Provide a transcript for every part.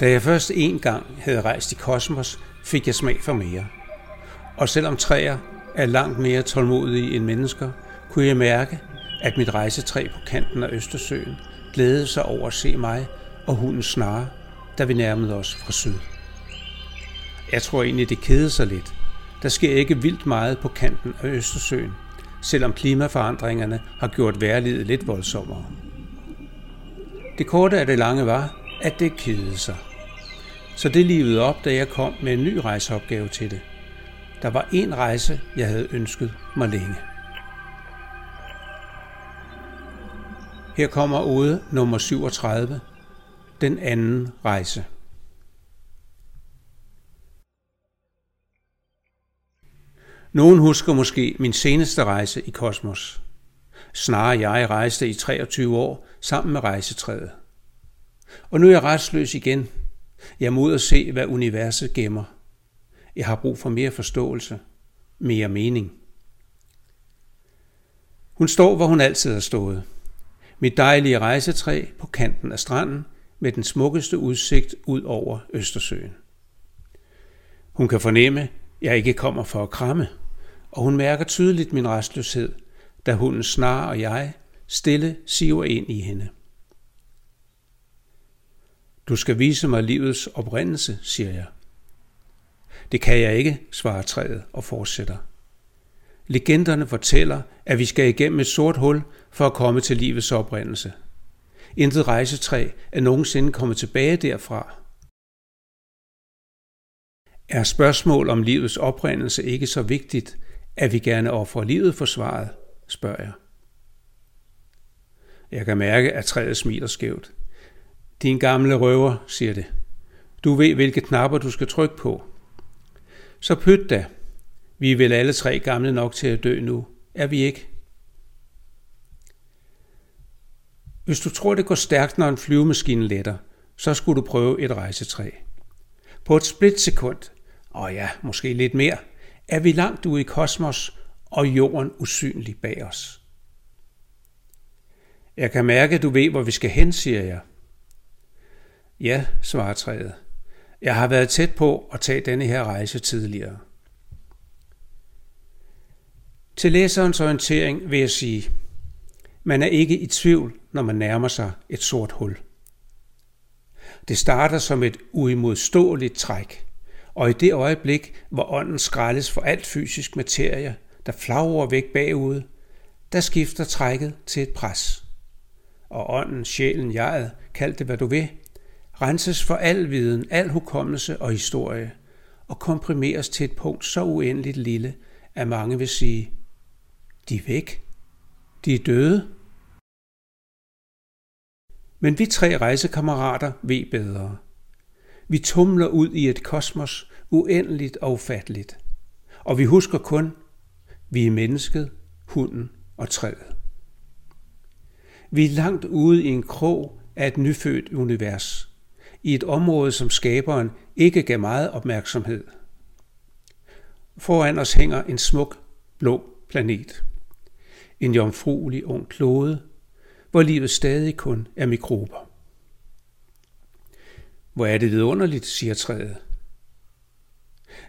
Da jeg først en gang havde rejst i kosmos, fik jeg smag for mere. Og selvom træer er langt mere tålmodige end mennesker, kunne jeg mærke, at mit rejsetræ på kanten af Østersøen glædede sig over at se mig og hunden snare, da vi nærmede os fra syd. Jeg tror egentlig, det kede sig lidt. Der sker ikke vildt meget på kanten af Østersøen, selvom klimaforandringerne har gjort værlivet lidt voldsommere. Det korte af det lange var, at det kedede sig. Så det livede op, da jeg kom med en ny rejseopgave til det. Der var en rejse, jeg havde ønsket mig længe. Her kommer ode nummer 37, den anden rejse. Nogen husker måske min seneste rejse i kosmos. Snarere jeg rejste i 23 år sammen med rejsetræet. Og nu er jeg restløs igen. Jeg må ud og se, hvad universet gemmer. Jeg har brug for mere forståelse, mere mening. Hun står, hvor hun altid har stået. Mit dejlige rejsetræ på kanten af stranden med den smukkeste udsigt ud over Østersøen. Hun kan fornemme, jeg ikke kommer for at kramme, og hun mærker tydeligt min restløshed, da hunden snar og jeg stille siver ind i hende. Du skal vise mig livets oprindelse, siger jeg. Det kan jeg ikke, svarer træet og fortsætter. Legenderne fortæller, at vi skal igennem et sort hul for at komme til livets oprindelse. Intet rejsetræ er nogensinde kommet tilbage derfra. Er spørgsmål om livets oprindelse ikke så vigtigt, er vi gerne offrer livet for svaret, spørger jeg. Jeg kan mærke, at træet smiler skævt. Din gamle røver, siger det. Du ved, hvilke knapper du skal trykke på. Så pyt da. Vi er vel alle tre gamle nok til at dø nu. Er vi ikke? Hvis du tror, det går stærkt, når en flyvemaskine letter, så skulle du prøve et rejsetræ. På et splitsekund, og ja, måske lidt mere, er vi langt ude i kosmos og jorden usynlig bag os. Jeg kan mærke, at du ved, hvor vi skal hen, siger jeg. Ja, svarer træet. Jeg har været tæt på at tage denne her rejse tidligere. Til læserens orientering vil jeg sige, man er ikke i tvivl, når man nærmer sig et sort hul. Det starter som et uimodståeligt træk, og i det øjeblik, hvor ånden skrælles for alt fysisk materie, der flagrer væk bagud, der skifter trækket til et pres. Og ånden, sjælen, jeget, kald det hvad du vil, renses for al viden, al hukommelse og historie, og komprimeres til et punkt så uendeligt lille, at mange vil sige, de er væk, de er døde. Men vi tre rejsekammerater ved bedre. Vi tumler ud i et kosmos uendeligt og ufatteligt. Og vi husker kun, vi er mennesket, hunden og træet. Vi er langt ude i en krog af et nyfødt univers i et område, som skaberen ikke gav meget opmærksomhed. Foran os hænger en smuk blå planet. En jomfruelig ung klode, hvor livet stadig kun er mikrober. Hvor er det vidunderligt, siger træet.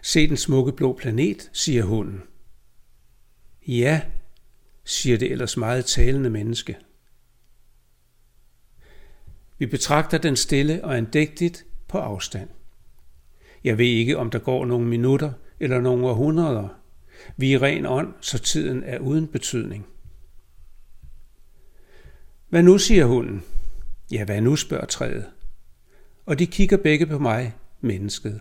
Se den smukke blå planet, siger hunden. Ja, siger det ellers meget talende menneske. Vi betragter den stille og andægtigt på afstand. Jeg ved ikke, om der går nogle minutter eller nogle århundreder. Vi er ren ånd, så tiden er uden betydning. Hvad nu, siger hunden. Ja, hvad nu, spørger træet. Og de kigger begge på mig, mennesket.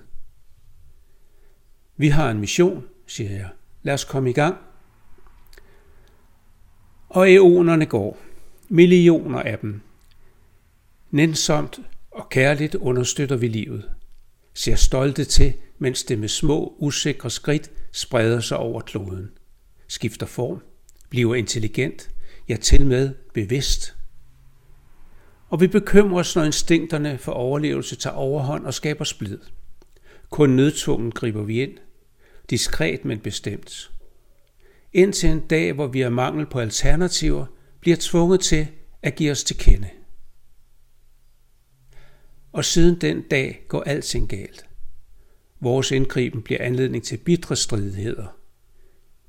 Vi har en mission, siger jeg. Lad os komme i gang. Og eonerne går. Millioner af dem. Nænsomt og kærligt understøtter vi livet. Ser stolte til, mens det med små, usikre skridt spreder sig over kloden. Skifter form, bliver intelligent, ja til med bevidst. Og vi bekymrer os, når instinkterne for overlevelse tager overhånd og skaber splid. Kun nødtvungen griber vi ind, diskret men bestemt. indtil en dag, hvor vi af mangel på alternativer, bliver tvunget til at give os til kende. Og siden den dag går alting galt. Vores indgriben bliver anledning til bitre stridigheder.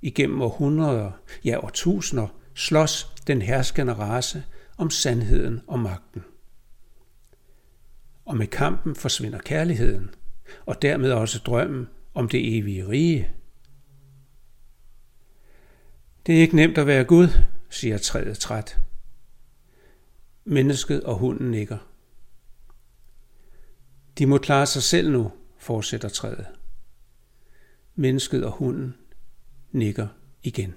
Igennem århundreder, ja årtusinder, slås den herskende race om sandheden og magten. Og med kampen forsvinder kærligheden, og dermed også drømmen om det evige rige. Det er ikke nemt at være Gud, siger træet træt. Mennesket og hunden nikker. De må klare sig selv nu, fortsætter træet. Mennesket og hunden nikker igen.